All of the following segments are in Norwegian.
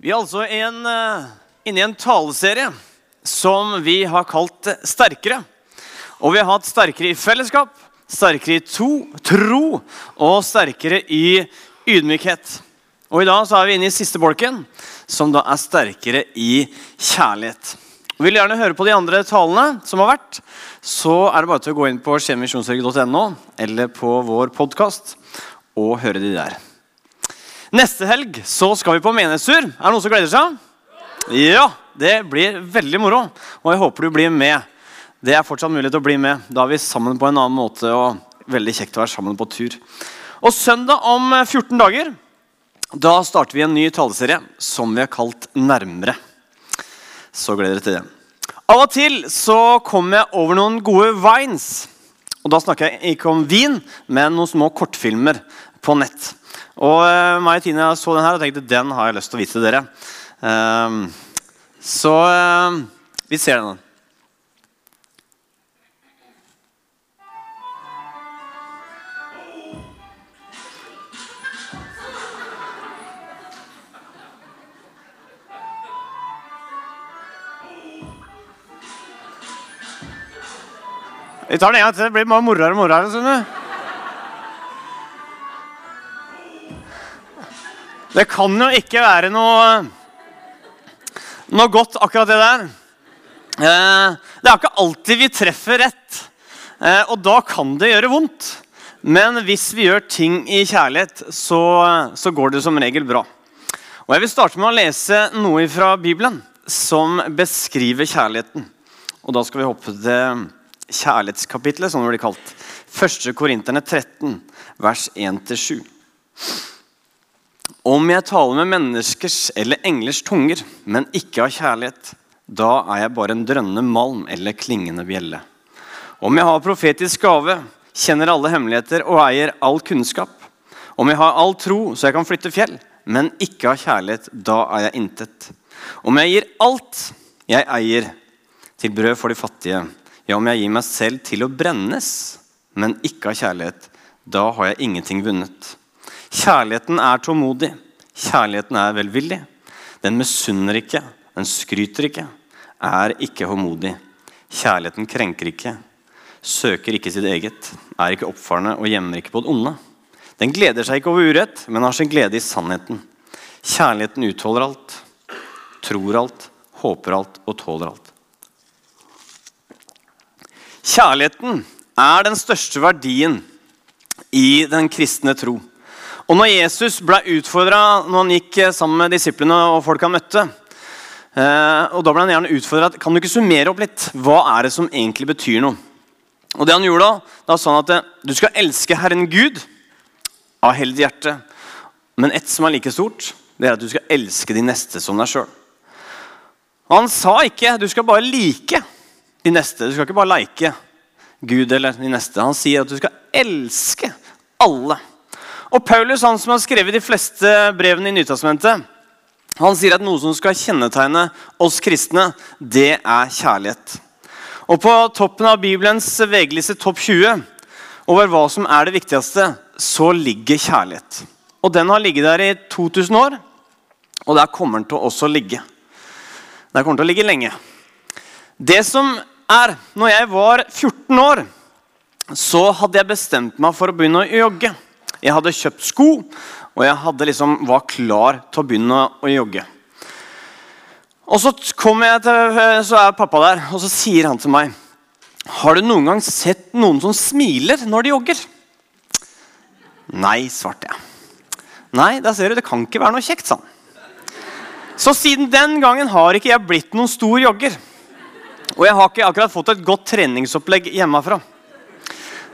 Vi er altså en, eh, inne i en taleserie som vi har kalt Sterkere. Og vi har hatt sterkere i fellesskap, sterkere i to, tro og sterkere i ydmykhet. Og I dag så er vi inne i siste bolken, som da er sterkere i kjærlighet. Og Vil du gjerne høre på de andre talene som har vært, så er det bare til å gå inn på skjemimisjonsverget.no eller på vår podkast og høre de der. Neste helg så skal vi på menighetstur. Er det noen som gleder seg? Ja, det blir veldig moro. Og jeg håper du blir med. Det er fortsatt mulighet til å bli med. Da er vi sammen på en annen måte. og veldig kjekt å være sammen på tur. Og søndag om 14 dager da starter vi en ny taleserie som vi har kalt Nærmere. Så gleder dere til det. Av og til så kommer jeg over noen gode vines. Og da snakker jeg ikke om vin, men noen små kortfilmer på nett. Og uh, meg og Tine så den her og tenkte den har jeg lyst til å vise dere. Uh, så uh, vi ser den. Vi tar den en gang til. Det blir bare moroere og moroere. Det kan jo ikke være noe, noe godt, akkurat det der. Eh, det er ikke alltid vi treffer rett, eh, og da kan det gjøre vondt. Men hvis vi gjør ting i kjærlighet, så, så går det som regel bra. Og Jeg vil starte med å lese noe fra Bibelen som beskriver kjærligheten. Og Da skal vi hoppe til kjærlighetskapitlet, som det blir kalt. 1. Korinterne 13, vers 1-7. Om jeg taler med menneskers eller englers tunger, men ikke har kjærlighet, da er jeg bare en drønnende malm eller klingende bjelle. Om jeg har profetisk gave, kjenner alle hemmeligheter og eier all kunnskap. Om jeg har all tro så jeg kan flytte fjell, men ikke har kjærlighet, da er jeg intet. Om jeg gir alt jeg eier, til brød for de fattige, ja, om jeg gir meg selv til å brennes, men ikke har kjærlighet, da har jeg ingenting vunnet. Kjærligheten er tålmodig. Kjærligheten er velvillig. Den misunner ikke, den skryter ikke, er ikke håndmodig. Kjærligheten krenker ikke, søker ikke sitt eget, er ikke oppfarende og gjemmer ikke på det onde. Den gleder seg ikke over urett, men har sin glede i sannheten. Kjærligheten utholder alt, tror alt, håper alt og tåler alt. Kjærligheten er den største verdien i den kristne tro. Og når Jesus ble utfordra når han gikk eh, sammen med disiplene og folk han møtte, eh, og da ble han gjerne utfordret, kan du ikke summere opp litt. Hva er det som egentlig betyr noe? Og det han gjorde Da da sa han at eh, du skal elske Herren Gud av hele ditt hjerte. Men ett som er like stort, det er at du skal elske de neste som deg sjøl. Han sa ikke du skal bare like de neste. Du skal ikke bare leike Gud eller de neste. Han sier at du skal elske alle. Og Paulus, han som har skrevet de fleste brevene i Nytestamentet, han sier at noe som skal kjennetegne oss kristne, det er kjærlighet. Og På toppen av Bibelens vg topp 20 over hva som er det viktigste, så ligger kjærlighet. Og Den har ligget der i 2000 år, og der kommer den til å også ligge. Der kommer den til å ligge lenge. Det som er, når jeg var 14 år, så hadde jeg bestemt meg for å begynne å jogge. Jeg hadde kjøpt sko, og jeg liksom, var klar til å begynne å jogge. Og så, til, så er pappa der, og så sier han til meg Har du noen gang sett noen som smiler når de jogger? Nei, svarte jeg. Nei, da ser du, det kan ikke være noe kjekt, sa han. Så siden den gangen har ikke jeg blitt noen stor jogger. Og jeg har ikke akkurat fått et godt treningsopplegg hjemmefra.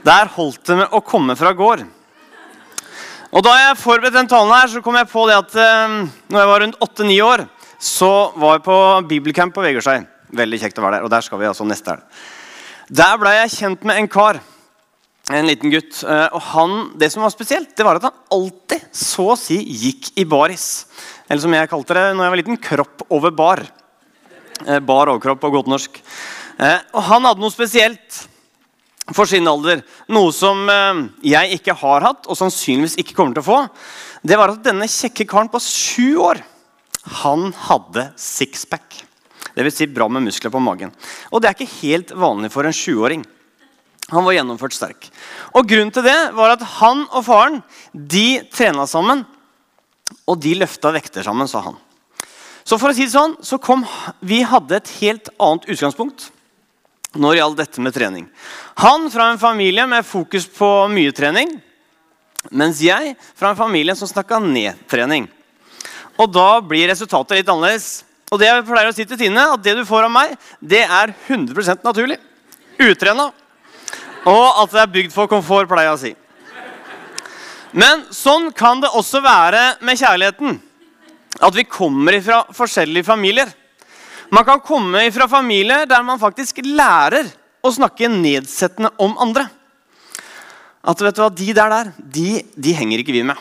Der holdt det med å komme fra gård. Og Da jeg forberedte den talen, her, så kom jeg på det at eh, når jeg var rundt 8-9 år, så var jeg på bibelcamp på Vegårshei. Veldig kjekt å være der. Og der skal vi altså neste helg. Der ble jeg kjent med en kar. En liten gutt. Eh, og han, Det som var spesielt, det var at han alltid så å si gikk i baris. Eller som jeg kalte det når jeg var liten, kropp over bar. Eh, bar overkropp på godt norsk. Eh, og han hadde noe spesielt for sin alder. Noe som eh, jeg ikke har hatt, og sannsynligvis ikke kommer til å få. Det var at denne kjekke karen på sju år han hadde sixpack. Dvs. Si bra med muskler på magen. Og det er ikke helt vanlig for en 20-åring. Han var gjennomført sterk. Og Grunnen til det var at han og faren de trena sammen. Og de løfta vekter sammen, sa han. Så for å si det sånn, så kom, Vi hadde et helt annet utgangspunkt når gjaldt dette med trening. Han fra en familie med fokus på mye trening, mens jeg fra en familie som snakka ned trening. Og da blir resultatet litt annerledes. Og det jeg pleier å si til Tine, at det du får av meg, det er 100 naturlig. Utrena. Og at det er bygd for komfort, pleier jeg å si. Men sånn kan det også være med kjærligheten. At vi kommer fra forskjellige familier. Man kan komme fra familier der man faktisk lærer å snakke nedsettende om andre. At vet du hva, de der, der de, de henger ikke vi med.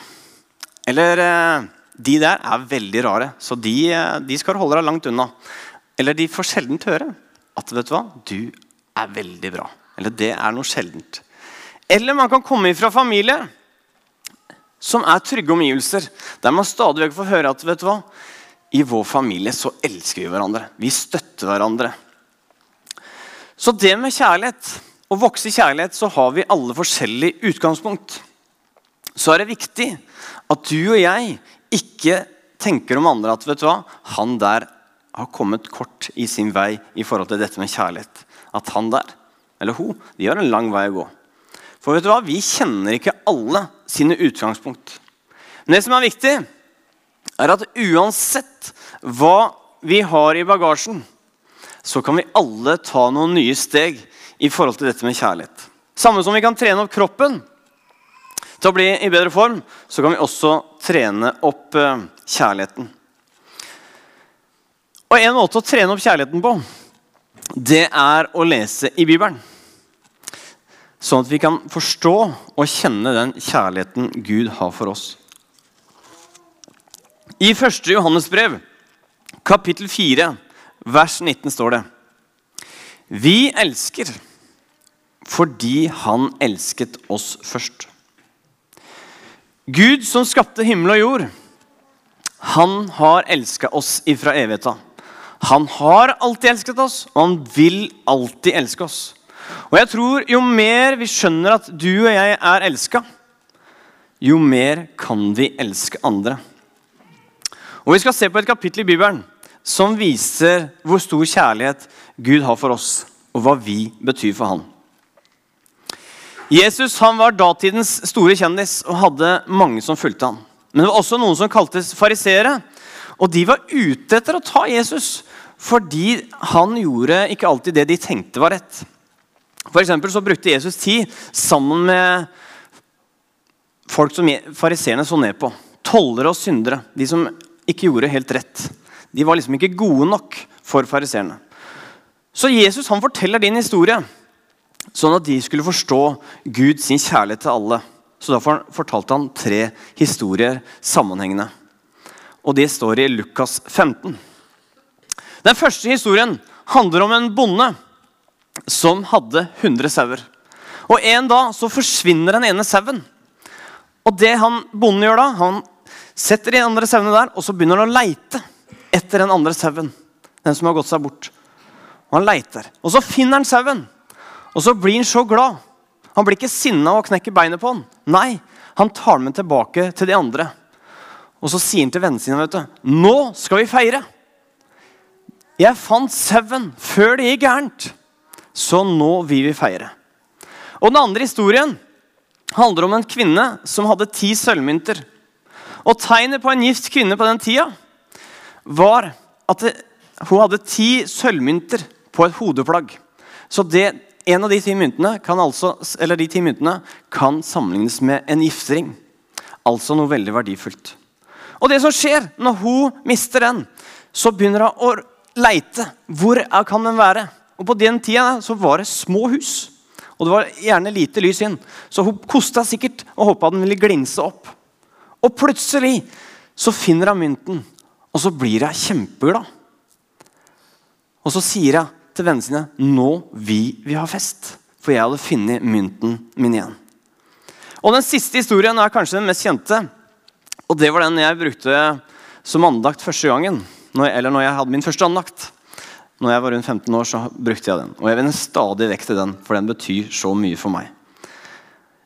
Eller eh, de der er veldig rare, så de, eh, de skal holde deg langt unna. Eller de får sjelden høre at vet du hva, du er veldig bra. Eller det er noe sjeldent. Eller man kan komme fra familie som er trygge omgivelser, der man stadig vekk får høre at vet du hva, i vår familie så elsker vi hverandre. Vi støtter hverandre. Så det med kjærlighet, å vokse i kjærlighet, så har vi alle forskjellig utgangspunkt. Så er det viktig at du og jeg ikke tenker om andre at vet du hva, han der har kommet kort i sin vei i forhold til dette med kjærlighet. At han der, eller hun, de har en lang vei å gå. For vet du hva, vi kjenner ikke alle sine utgangspunkt. Men det som er viktig, er at uansett hva vi har i bagasjen, så kan vi alle ta noen nye steg i forhold til dette med kjærlighet. Samme som vi kan trene opp kroppen til å bli i bedre form, så kan vi også trene opp eh, kjærligheten. Og En måte å trene opp kjærligheten på, det er å lese i Bibelen. Sånn at vi kan forstå og kjenne den kjærligheten Gud har for oss. I 1. Johannes brev, kapittel 4, vers 19 står det Vi elsker fordi Han elsket oss først. Gud som skapte himmel og jord, han har elska oss ifra evigheta. Han har alltid elsket oss, og han vil alltid elske oss. Og jeg tror Jo mer vi skjønner at du og jeg er elska, jo mer kan vi elske andre. Og Vi skal se på et kapittel i Bibelen som viser hvor stor kjærlighet Gud har for oss, og hva vi betyr for han. Jesus han var datidens store kjendis og hadde mange som fulgte ham. Men det var også noen som kaltes fariseere. Og de var ute etter å ta Jesus fordi han gjorde ikke alltid det de tenkte var rett. For så brukte Jesus tid sammen med folk som fariseerne så ned på. Tollere og syndere. De som ikke gjorde helt rett. De var liksom ikke gode nok for fariseerne. Så Jesus han forteller din historie sånn at de skulle forstå Gud sin kjærlighet til alle. Så Derfor fortalte han tre historier sammenhengende. Og Det står i Lukas 15. Den første historien handler om en bonde som hadde 100 sauer. Og En dag så forsvinner den ene sauen. Og det han bonden gjør da, han setter de andre sauene der, og så begynner han å leite etter den andre sauen. Den som har gått seg bort. Og han leiter. Og så finner han sauen. Og så blir han så glad. Han blir ikke sinna og knekker beinet på han. Nei, han tar med tilbake til de andre. Og så sier han til vennene sine vet du, nå skal vi feire. Jeg fant sauen før det gikk gærent, så nå vil vi feire. Og Den andre historien handler om en kvinne som hadde ti sølvmynter. Og Tegnet på en gift kvinne på den tida var at det, hun hadde ti sølvmynter på et hodeplagg. Så det en av de ti myntene kan, altså, de ti myntene kan sammenlignes med en giftering. Altså noe veldig verdifullt. Og det som skjer når hun mister den, så begynner hun å leite. Hvor kan den være? Og På den tida så var det små hus. Og det var gjerne lite lys inn. Så hun kosta sikkert og håpa den ville glinse opp. Og plutselig så finner hun mynten, og så blir hun kjempeglad. Og så sier hun til vennene sine nå vil vi ha fest. For jeg hadde funnet mynten min igjen. Og Den siste historien er kanskje den mest kjente. Og Det var den jeg brukte som andakt første gangen, eller når jeg hadde min første andakt. Når jeg var rundt 15 år, så brukte jeg den. Og jeg vender stadig vekk til den, for den betyr så mye for meg.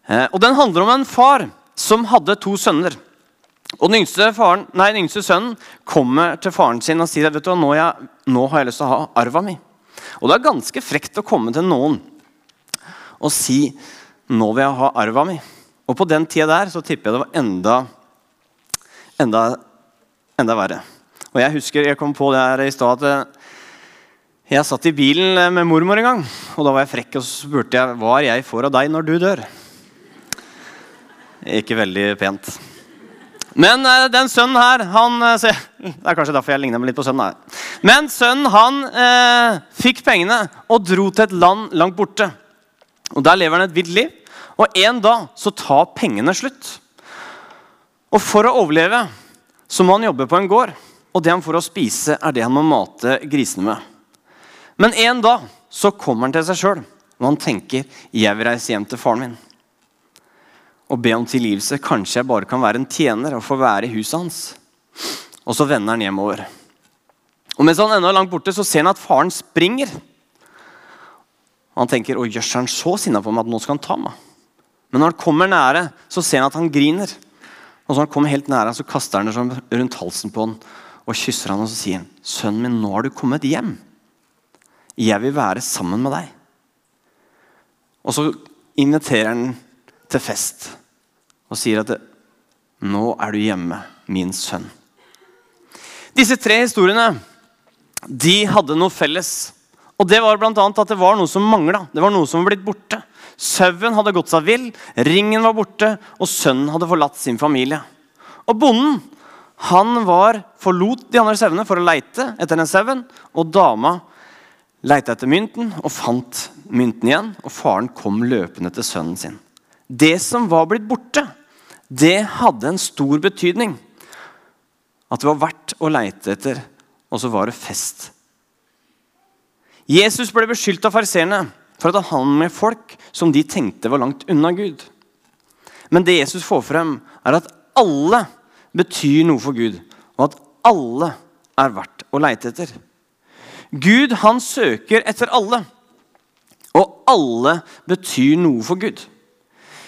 Eh, og Den handler om en far som hadde to sønner. Og Den yngste, faren, nei, den yngste sønnen kommer til faren sin og sier vet du nå, jeg, nå har jeg lyst til å ha arva mi. Og Det er ganske frekt å komme til noen og si nå vil jeg ha arva mi. Og På den tida der så tipper jeg det var enda, enda, enda verre. Og Jeg husker jeg kom på det her i stad at jeg satt i bilen med mormor en gang. Og da var jeg frekk og så spurte jeg, er jeg får av deg når du dør. Ikke veldig pent. Men uh, den sønnen her han, uh, Det er kanskje derfor jeg ligner meg litt på sønnen. her. Men sønnen han uh, fikk pengene og dro til et land langt borte. Og Der lever han et vilt liv. Og en dag så tar pengene slutt. Og for å overleve så må han jobbe på en gård. Og det han får å spise, er det han må mate grisene med. Men en dag så kommer han til seg sjøl og han tenker jeg vil reise hjem til faren min og be om tilgivelse. Kanskje jeg bare kan være en tjener og få være i huset hans. Og så vender han hjemover. Og Mens han ennå er langt borte, så ser han at faren springer. Og Han tenker å jøss, er han så sinna på meg at nå skal han ta meg. Men når han kommer nære, så ser han at han griner. Og så han kommer helt nære, så kaster han det sånn rundt halsen på han og kysser han og så sier han, 'Sønnen min, nå har du kommet hjem.' 'Jeg vil være sammen med deg.' Og så inviterer han til fest og sier at 'Nå er du hjemme, min sønn'. Disse tre historiene de hadde noe felles. Og Det var blant annet at det var noe som mangla. Det var noe som var blitt borte. Sauen hadde gått seg vill, ringen var borte, og sønnen hadde forlatt sin familie. Og bonden han var, forlot de andre sauene for å leite etter den sauen. Og dama leita etter mynten og fant mynten igjen. Og faren kom løpende til sønnen sin. Det som var blitt borte, det hadde en stor betydning. At det var verdt å leite etter, og så var det fest. Jesus ble beskyldt av fariseerne for at han med folk som de tenkte var langt unna Gud. Men det Jesus får frem, er at alle betyr noe for Gud, og at alle er verdt å leite etter. Gud han søker etter alle. Og alle betyr noe for Gud.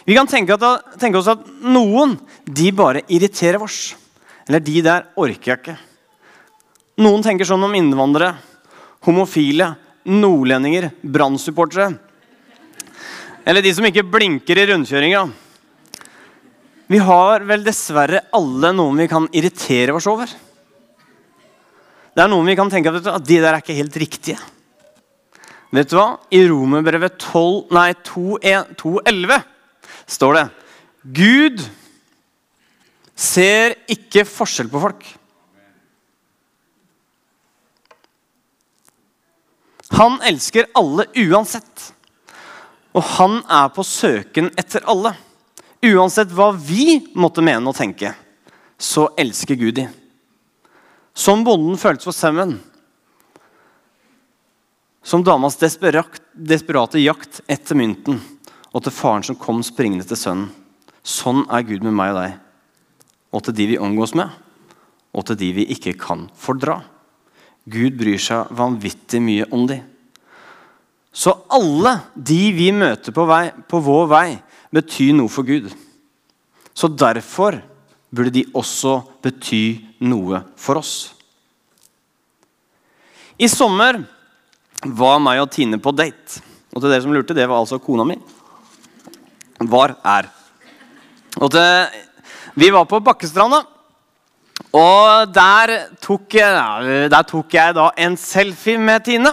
Vi kan tenke, at, tenke oss at noen de bare irriterer oss. Eller de der orker jeg ikke. Noen tenker sånn om innvandrere, homofile, nordlendinger, brannsupportere. Eller de som ikke blinker i rundkjøringa. Vi har vel dessverre alle noen vi kan irritere oss over. Det er noen vi kan tenke at, at de der er ikke helt riktige. Vet du hva? I Romerbrevet 2.11 står det Gud ser ikke forskjell på folk. Han elsker alle uansett. Og han er på søken etter alle. Uansett hva vi måtte mene og tenke, så elsker Gud de. Som bonden føltes for sauen. Som damas desperate jakt etter mynten, og til faren som kom springende til sønnen. Sånn er Gud med meg og deg, og til de vi omgås med, og til de vi ikke kan fordra. Gud bryr seg vanvittig mye om de. Så alle de vi møter på, vei, på vår vei, betyr noe for Gud. Så derfor burde de også bety noe for oss. I sommer var meg og Tine på date. Og til dere som lurte, det var altså kona mi. Var er. Til, vi var på Bakkestranda. Og der tok, der tok jeg da en selfie med Tine.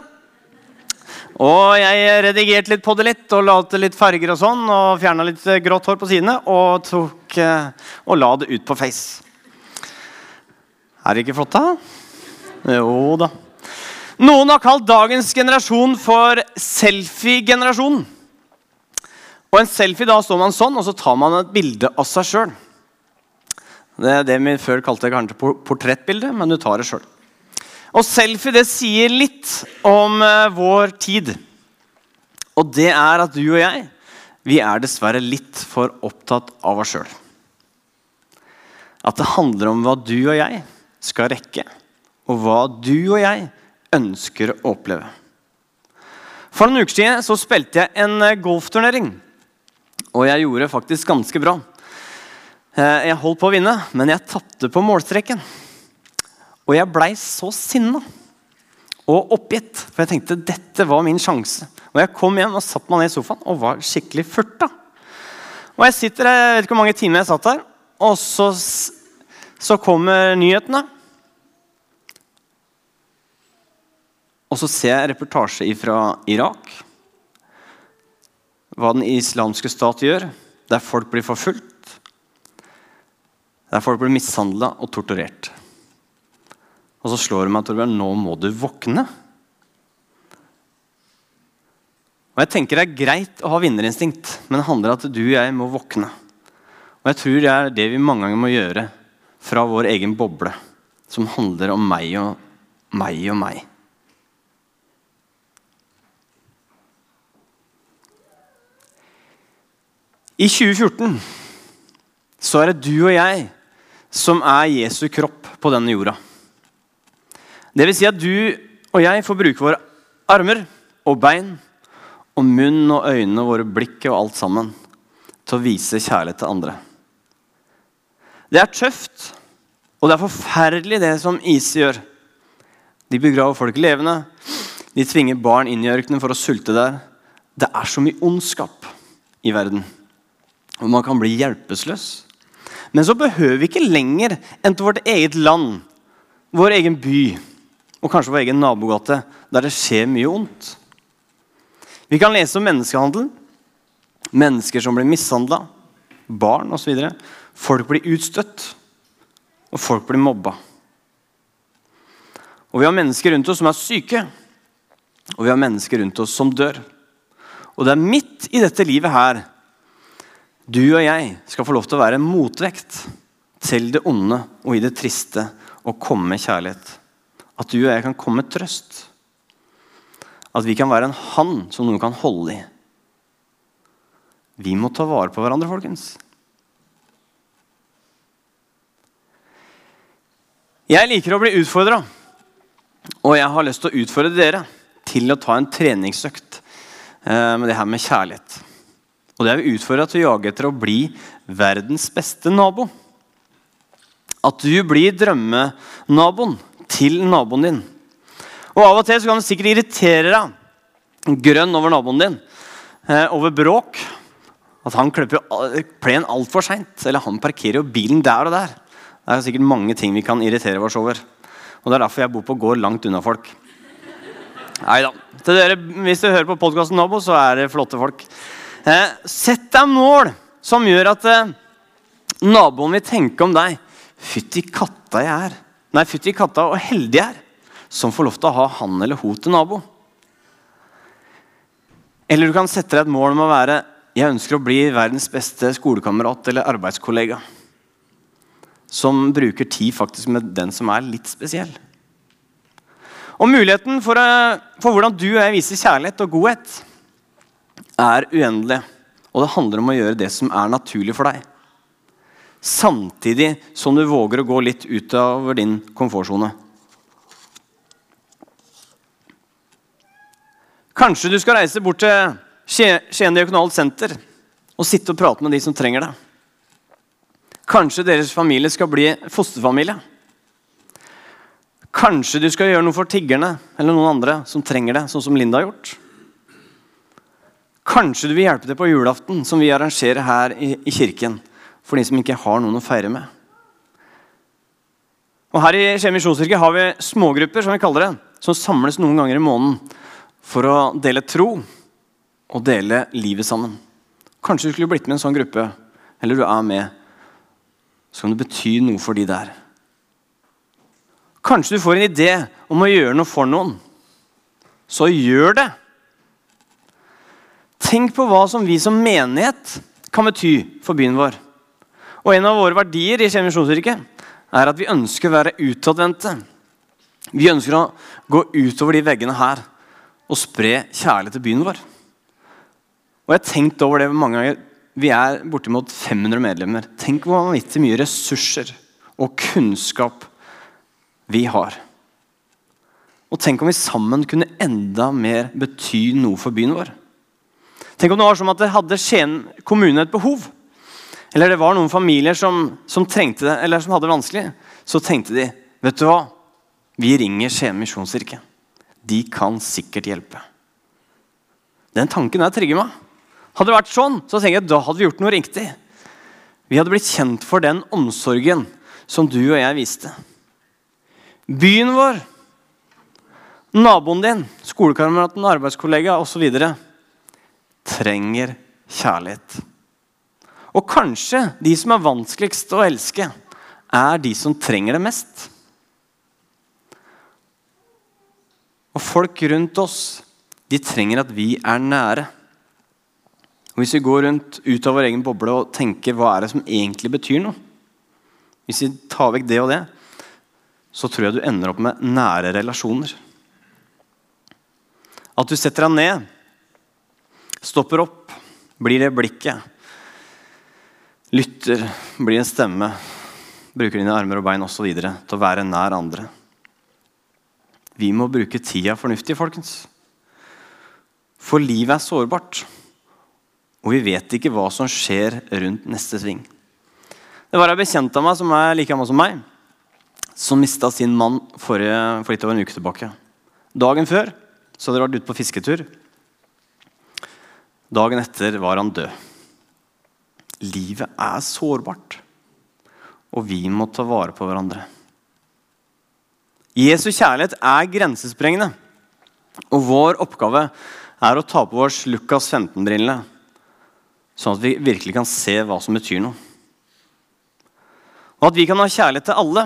Og jeg redigerte litt på det litt og la til litt farger og sånn. Og fjerna litt grått hår på sidene og, tok, og la det ut på Face. Er det ikke flott, da? Jo da. Noen har kalt dagens generasjon for selfie-generasjonen. Og en selfie, da står man sånn, og så tar man et bilde av seg sjøl. Det er det vi før kalte kanskje portrettbilde, men du tar det sjøl. Og selfie det sier litt om uh, vår tid. Og det er at du og jeg vi er dessverre litt for opptatt av oss sjøl. At det handler om hva du og jeg skal rekke, og hva du og jeg ønsker å oppleve. For noen uker siden så spilte jeg en eh, golfturnering. Og jeg gjorde faktisk ganske bra. Eh, jeg holdt på å vinne, men jeg tapte på målstreken. Og jeg blei så sinna og oppgitt, for jeg tenkte dette var min sjanse. Og Jeg kom hjem og satte meg ned i sofaen og var skikkelig furta. Og Jeg sitter, jeg vet ikke hvor mange timer jeg satt der, og så, så kommer nyhetene. Og så ser jeg reportasje fra Irak. Hva den islamske stat gjør, der folk blir forfulgt. Der folk blir mishandla og torturert. Og så slår det meg Torbjørn, nå må du våkne. Og Jeg tenker det er greit å ha vinnerinstinkt, men det handler om at du og jeg må våkne. Og jeg tror det er det vi mange ganger må gjøre fra vår egen boble, som handler om meg og meg og meg. I 2014 så er det du og jeg som er Jesu kropp på denne jorda. Det vil si at du og jeg får bruke våre armer og bein og munn og øyne og våre blikk og alt sammen til å vise kjærlighet til andre. Det er tøft, og det er forferdelig, det som ISI gjør. De begraver folk levende. De tvinger barn inn i ørkenen for å sulte der. Det er så mye ondskap i verden og man kan bli hjelpeløs. Men så behøver vi ikke lenger enn til vårt eget land, vår egen by og kanskje vår egen nabogate, der det skjer mye ondt. Vi kan lese om menneskehandel, mennesker som blir mishandla, barn osv. Folk blir utstøtt, og folk blir mobba. Og vi har mennesker rundt oss som er syke, og vi har mennesker rundt oss som dør. Og det er midt i dette livet her du og jeg skal få lov til å være en motvekt til det onde og i det triste og komme med kjærlighet. At du og jeg kan komme med trøst. At vi kan være en han som noen kan holde i. Vi må ta vare på hverandre, folkens. Jeg liker å bli utfordra, og jeg har lyst til å utfordre dere til å ta en treningsøkt eh, med det her med kjærlighet. Og det er vi utfordra til å jage etter å bli verdens beste nabo. At du blir drømmenaboen til naboen din. Og Av og til kan du sikkert irritere deg grønn over naboen din. Eh, over bråk. At han klipper plenen altfor seint. Eller han parkerer jo bilen der og der. Det er sikkert mange ting vi kan irritere oss over. Og Det er derfor jeg bor på gård langt unna folk. Nei da. Hvis du hører på podkasten Nabo, så er det flotte folk. Eh, sett deg mål som gjør at eh, naboen vil tenke om deg. Fytti katta jeg er. Nei, fytti katta og heldig jeg er som får lov til å ha han eller hun til nabo. Eller du kan sette deg et mål om å være jeg ønsker å bli verdens beste skolekamerat eller arbeidskollega. Som bruker tid faktisk med den som er litt spesiell. Og Muligheten for, eh, for hvordan du og jeg viser kjærlighet og godhet, er uendelig. Og det handler om å gjøre det som er naturlig for deg. Samtidig som du våger å gå litt utover din komfortsone. Kanskje du skal reise bort til Skien diakonalt senter og sitte og prate med de som trenger det. Kanskje deres familie skal bli fosterfamilie. Kanskje du skal gjøre noe for tiggerne eller noen andre som trenger det, sånn som Linda har gjort. Kanskje du vil hjelpe til på julaften, som vi arrangerer her i, i kirken. For de som ikke har noen å feire med. Og Her i Skien misjonskirke har vi smågrupper som vi kaller det, som samles noen ganger i måneden for å dele tro og dele livet sammen. Kanskje du skulle blitt med i en sånn gruppe, eller du er med. Så kan det bety noe for de der. Kanskje du får en idé om å gjøre noe for noen. Så gjør det! Tenk på hva som vi som menighet kan bety for byen vår. Og En av våre verdier i Skien er at vi ønsker å være utadvendte. Vi ønsker å gå utover de veggene her og spre kjærlighet til byen vår. Og Jeg har tenkt over det mange ganger. Vi er bortimot 500 medlemmer. Tenk hvor vanvittig mye ressurser og kunnskap vi har. Og tenk om vi sammen kunne enda mer bety noe for byen vår. Tenk om det var som at det hadde Skien kommune et behov. Eller det var noen familier som, som, trengte det, eller som hadde det vanskelig. Så tenkte de vet du hva? Vi ringer Skien misjonskirke. De kan sikkert hjelpe. Den tanken der trigger meg. Hadde det vært sånn, så tenker jeg da hadde vi gjort noe riktig. Vi hadde blitt kjent for den omsorgen som du og jeg viste. Byen vår, naboen din, skolekameraten, arbeidskollega osv. trenger kjærlighet. Og kanskje de som er vanskeligst å elske, er de som trenger det mest. Og folk rundt oss, de trenger at vi er nære. Og Hvis vi går rundt ut av vår egen boble og tenker hva er det som egentlig betyr noe Hvis vi tar vekk det og det, så tror jeg du ender opp med nære relasjoner. At du setter deg ned, stopper opp, blir det blikket, lytter, blir en stemme, bruker dine armer og bein osv. til å være nær andre. Vi må bruke tida fornuftig, folkens. For livet er sårbart. Og vi vet ikke hva som skjer rundt neste sving. Det var ei bekjent av meg som er like gammel som meg, som mista sin mann forrige, for litt over en uke tilbake. Dagen før så hadde de vært ute på fisketur. Dagen etter var han død. Livet er sårbart, og vi må ta vare på hverandre. Jesu kjærlighet er grensesprengende, og vår oppgave er å ta på oss Lukas 15-brillene Sånn at vi virkelig kan se hva som betyr noe. Og at vi kan ha kjærlighet til alle.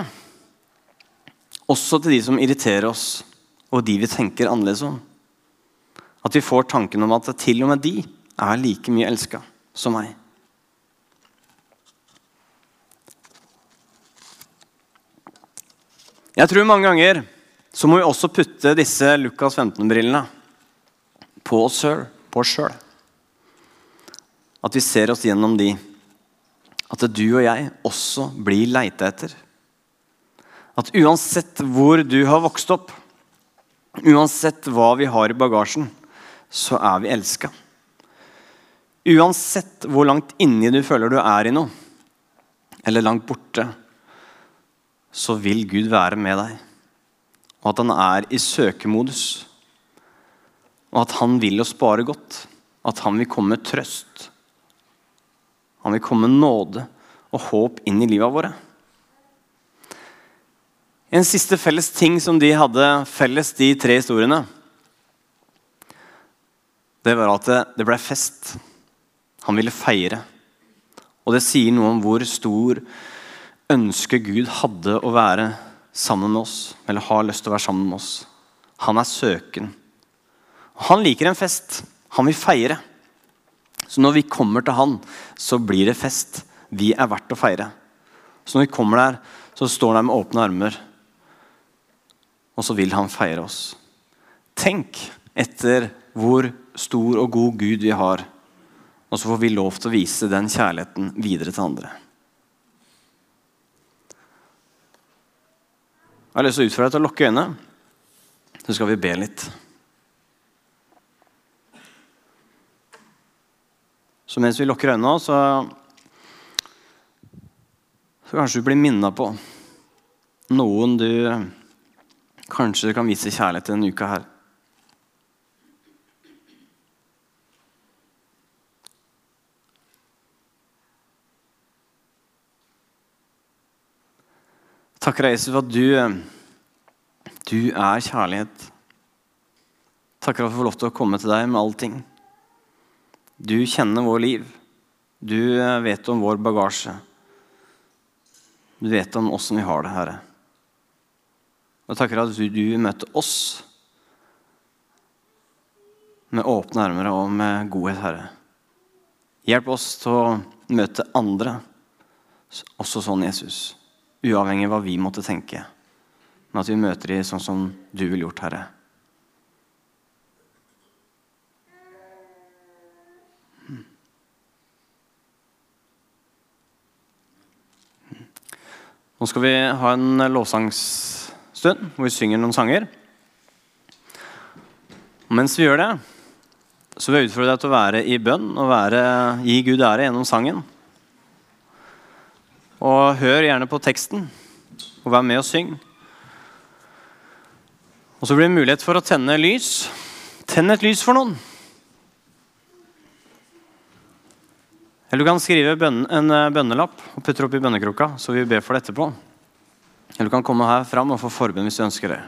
Også til de som irriterer oss, og de vi tenker annerledes om. At vi får tanken om at til og med de er like mye elska som meg. Jeg tror mange ganger så må vi også putte disse Lukas 15-brillene på oss sjøl. At vi ser oss gjennom de. At du og jeg også blir leita etter. At uansett hvor du har vokst opp, uansett hva vi har i bagasjen, så er vi elska. Uansett hvor langt inni du føler du er i noe, eller langt borte, så vil Gud være med deg. Og at han er i søkemodus. Og at han vil oss bare godt. At han vil komme med trøst han vil komme med nåde og håp inn i livet våre. En siste felles ting som de hadde felles, de tre historiene, det var at det ble fest. Han ville feire. Og det sier noe om hvor stor ønske Gud hadde å være sammen med oss, eller har lyst til å være sammen med oss. Han er søken. Han liker en fest. Han vil feire. Så når vi kommer til han, så blir det fest. Vi er verdt å feire. Så når vi kommer der, så står han der med åpne armer, og så vil han feire oss. Tenk etter hvor stor og god Gud vi har, og så får vi lov til å vise den kjærligheten videre til andre. Jeg har lyst til å utfordre deg til å lukke øynene, så skal vi be litt. Så mens vi lukker øynene, så, så kanskje du blir minna på noen du kanskje kan vise kjærlighet til denne uka her. Takker deg, Jesus, for at du, du er kjærlighet. Takker for at vi får lov til å komme til deg med allting. Du kjenner vår liv. Du vet om vår bagasje. Du vet om åssen vi har det, Herre. Og takker at du, du møter oss med åpne armer og med godhet, Herre. Hjelp oss til å møte andre også sånn, Jesus. Uavhengig av hva vi måtte tenke. Men at vi møter dem sånn som du ville gjort, Herre. Nå skal vi ha en lovsangsstund hvor vi synger noen sanger. Og mens vi gjør det, så vil jeg utfordre deg til å være i bønn og være, gi Gud ære gjennom sangen. Og hør gjerne på teksten, og vær med og syng. Og så blir det mulighet for å tenne lys. Tenn et lys for noen. Eller du kan skrive en eh, bønnelapp og putte det i bønnekroka, så vi ber for det etterpå. Eller du kan komme her fram og få forbønn hvis du ønsker det.